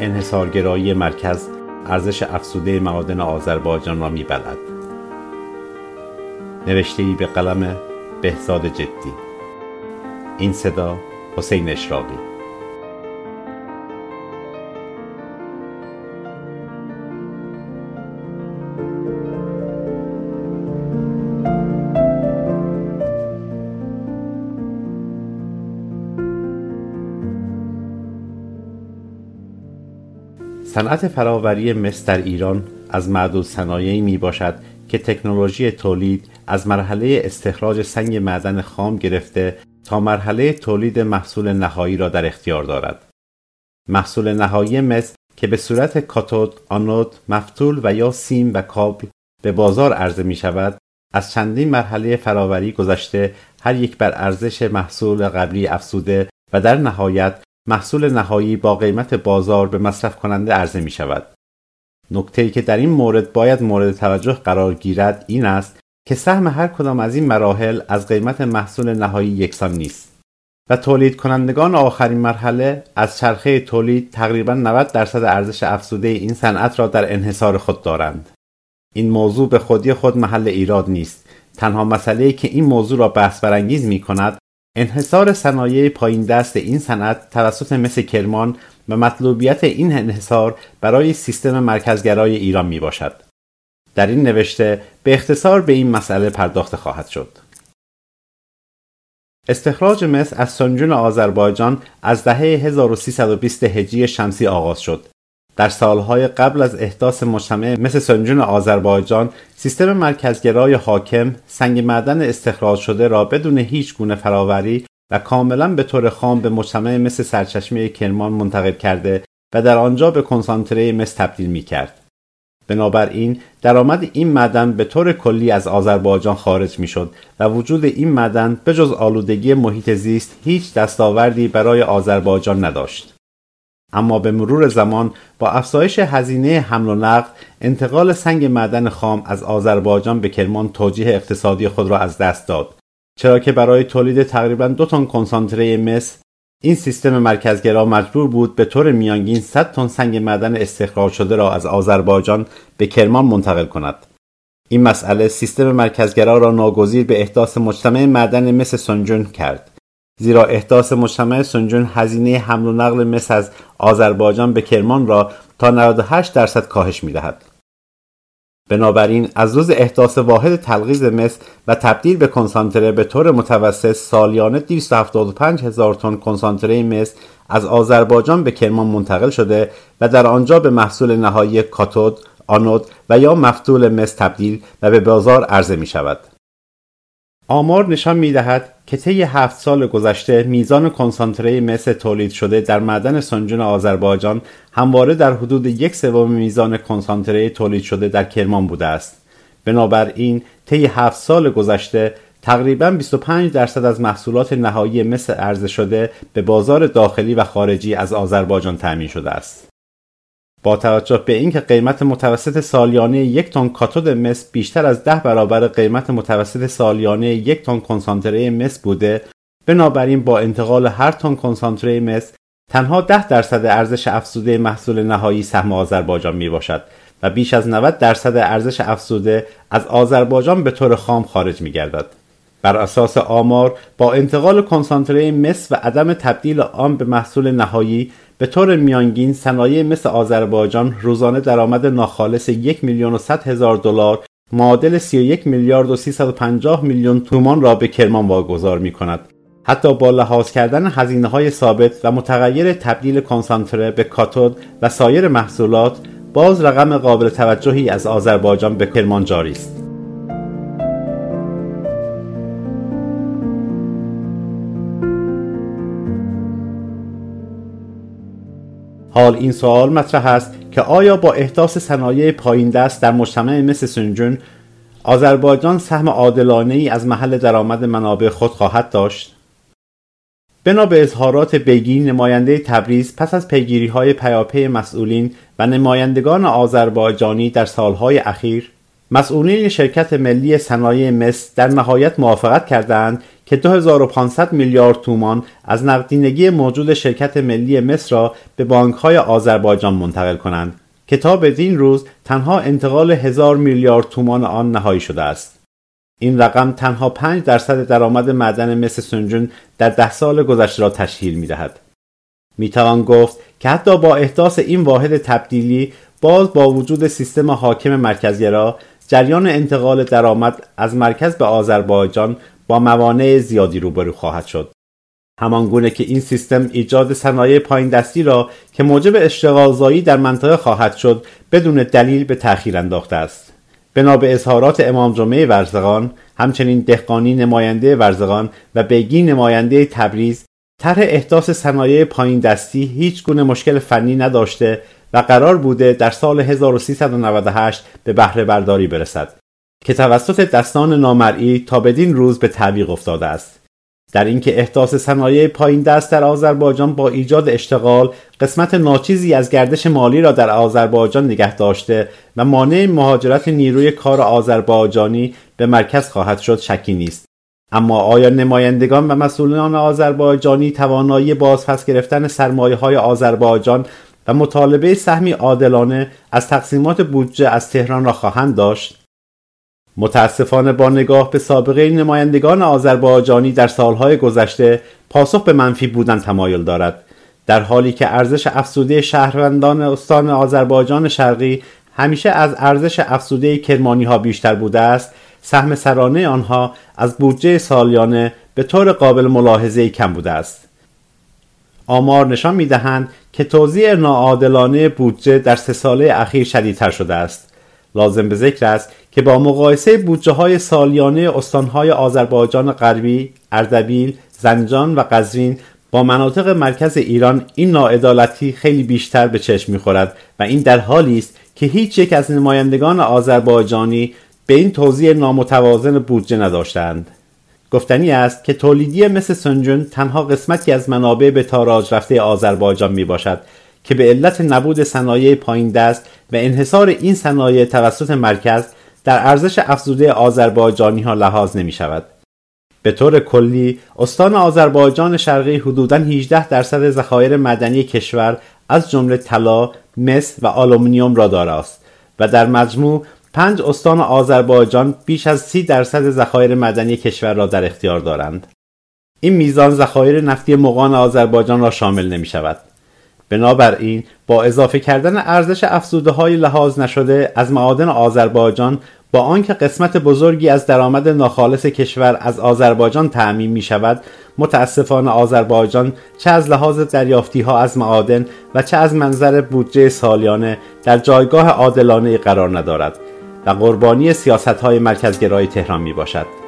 انحصارگرایی مرکز ارزش افزوده معادن آذربایجان را میبلد نوشته ای به قلم بهزاد جدی. این صدا حسین اشراقی. صنعت فراوری مس در ایران از معدود صنایعی می باشد که تکنولوژی تولید از مرحله استخراج سنگ معدن خام گرفته تا مرحله تولید محصول نهایی را در اختیار دارد. محصول نهایی مس که به صورت کاتود، آنود، مفتول و یا سیم و کابل به بازار عرضه می شود از چندین مرحله فراوری گذشته هر یک بر ارزش محصول قبلی افزوده و در نهایت محصول نهایی با قیمت بازار به مصرف کننده عرضه می شود. نکته که در این مورد باید مورد توجه قرار گیرد این است که سهم هر کدام از این مراحل از قیمت محصول نهایی یکسان نیست و تولید کنندگان آخرین مرحله از چرخه تولید تقریبا 90 درصد ارزش افزوده این صنعت را در انحصار خود دارند. این موضوع به خودی خود محل ایراد نیست. تنها مسئله که این موضوع را بحث برانگیز می کند انحصار صنایع پایین دست این صنعت توسط مثل کرمان و مطلوبیت این انحصار برای سیستم مرکزگرای ایران می باشد. در این نوشته به اختصار به این مسئله پرداخته خواهد شد. استخراج مس از سنجون آذربایجان از دهه 1320 هجری شمسی آغاز شد در سالهای قبل از احداث مجتمع مثل سنجون آذربایجان سیستم مرکزگرای حاکم سنگ معدن استخراج شده را بدون هیچ گونه فراوری و کاملا به طور خام به مجتمع مثل سرچشمه کرمان منتقل کرده و در آنجا به کنسانتره مس تبدیل می کرد. بنابراین درآمد این معدن به طور کلی از آذربایجان خارج می شد و وجود این معدن به جز آلودگی محیط زیست هیچ دستاوردی برای آذربایجان نداشت. اما به مرور زمان با افزایش هزینه حمل و نقل انتقال سنگ معدن خام از آذربایجان به کرمان توجیه اقتصادی خود را از دست داد. چرا که برای تولید تقریبا دو تن کنسانتره مس این سیستم مرکزگرا مجبور بود به طور میانگین 100 تن سنگ معدن استخراج شده را از آذربایجان به کرمان منتقل کند. این مسئله سیستم مرکزگرا را ناگزیر به احداث مجتمع معدن مس سنجون کرد. زیرا احداث مجتمع سنجون هزینه حمل و نقل مس از آذربایجان به کرمان را تا 98 درصد کاهش می دهد. بنابراین از روز احداث واحد تلغیز مس و تبدیل به کنسانتره به طور متوسط سالیانه 275 هزار تن کنسانتره مس از آذربایجان به کرمان منتقل شده و در آنجا به محصول نهایی کاتود، آنود و یا مفتول مس تبدیل و به بازار عرضه می شود. آمار نشان می دهد که طی هفت سال گذشته میزان کنسانتره مس تولید شده در معدن سنجون آذربایجان همواره در حدود یک سوم میزان کنسانتره تولید شده در کرمان بوده است. بنابراین طی هفت سال گذشته تقریبا 25 درصد از محصولات نهایی مس عرضه شده به بازار داخلی و خارجی از آذربایجان تأمین شده است. با توجه به اینکه قیمت متوسط سالیانه یک تن کاتود مس بیشتر از ده برابر قیمت متوسط سالیانه یک تن کنسانتره مس بوده بنابراین با انتقال هر تن کنسانتره مس تنها ده درصد ارزش افزوده محصول نهایی سهم آذربایجان می باشد و بیش از 90 درصد ارزش افزوده از آذربایجان به طور خام خارج می گردد. بر اساس آمار با انتقال کنسانتره مس و عدم تبدیل آن به محصول نهایی به طور میانگین صنایع مثل آذربایجان روزانه درآمد ناخالص یک میلیون و صد هزار دلار معادل 31 میلیارد و 350 میلیون تومان را به کرمان واگذار می کند. حتی با لحاظ کردن هزینه های ثابت و متغیر تبدیل کنسانتره به کاتود و سایر محصولات باز رقم قابل توجهی از آذربایجان به کرمان جاری است. حال این سوال مطرح است که آیا با احداث صنایع پایین دست در مجتمع مثل سنجون آذربایجان سهم عادلانه ای از محل درآمد منابع خود خواهد داشت؟ بنا به اظهارات بگی نماینده تبریز پس از پیگیری های پیاپی مسئولین و نمایندگان آذربایجانی در سالهای اخیر مسئولین شرکت ملی صنایع مصر در نهایت موافقت کردند که 2500 میلیارد تومان از نقدینگی موجود شرکت ملی مصر را به بانکهای آذربایجان منتقل کنند که تا بدین روز تنها انتقال هزار میلیارد تومان آن نهایی شده است. این رقم تنها 5 درصد درآمد معدن مس سنجون در ده سال گذشته را تشکیل می دهد. می توان گفت که حتی با احداث این واحد تبدیلی باز با وجود سیستم حاکم مرکزگرا جریان انتقال درآمد از مرکز به آذربایجان با موانع زیادی روبرو خواهد شد. همان گونه که این سیستم ایجاد صنایع پایین دستی را که موجب اشتغالزایی در منطقه خواهد شد بدون دلیل به تأخیر انداخته است. بنا به اظهارات امام جمعه ورزقان همچنین دهقانی نماینده ورزقان و بیگی نماینده تبریز طرح احداث صنایع پایین دستی هیچ گونه مشکل فنی نداشته و قرار بوده در سال 1398 به بهره برداری برسد که توسط دستان نامرئی تا بدین روز به تعویق افتاده است. در اینکه احداث صنایع پایین دست در آذربایجان با ایجاد اشتغال قسمت ناچیزی از گردش مالی را در آذربایجان نگه داشته و مانع مهاجرت نیروی کار آذربایجانی به مرکز خواهد شد شکی نیست. اما آیا نمایندگان و مسئولان آذربایجانی توانایی بازپس گرفتن سرمایه های آذربایجان و مطالبه سهمی عادلانه از تقسیمات بودجه از تهران را خواهند داشت. متاسفانه با نگاه به سابقه نمایندگان آذربایجانی در سالهای گذشته پاسخ به منفی بودن تمایل دارد. در حالی که ارزش افسوده شهروندان استان آذربایجان شرقی همیشه از ارزش افسوده کرمانی ها بیشتر بوده است سهم سرانه آنها از بودجه سالیانه به طور قابل ملاحظه کم بوده است. آمار نشان می دهند که توزیع ناعادلانه بودجه در سه ساله اخیر شدیدتر شده است. لازم به ذکر است که با مقایسه بودجه های سالیانه استانهای آذربایجان غربی، اردبیل، زنجان و قزوین با مناطق مرکز ایران این ناعدالتی خیلی بیشتر به چشم می‌خورد و این در حالی است که هیچ یک از نمایندگان آذربایجانی به این توزیع نامتوازن بودجه نداشتند. گفتنی است که تولیدی مثل سنجون تنها قسمتی از منابع به تاراج رفته آذربایجان می باشد که به علت نبود صنایع پایین دست و انحصار این صنایع توسط مرکز در ارزش افزوده آذربایجانی ها لحاظ نمی شود. به طور کلی استان آذربایجان شرقی حدوداً 18 درصد ذخایر معدنی کشور از جمله طلا، مس و آلومینیوم را داراست و در مجموع پنج استان آذربایجان بیش از سی درصد ذخایر معدنی کشور را در اختیار دارند. این میزان ذخایر نفتی مغان آذربایجان را شامل نمی شود. بنابراین با اضافه کردن ارزش افزوده های لحاظ نشده از معادن آذربایجان با آنکه قسمت بزرگی از درآمد ناخالص کشور از آذربایجان تعمین می شود متاسفانه آذربایجان چه از لحاظ دریافتی ها از معادن و چه از منظر بودجه سالیانه در جایگاه عادلانه قرار ندارد و قربانی سیاست های مرکزگرای تهران می باشد.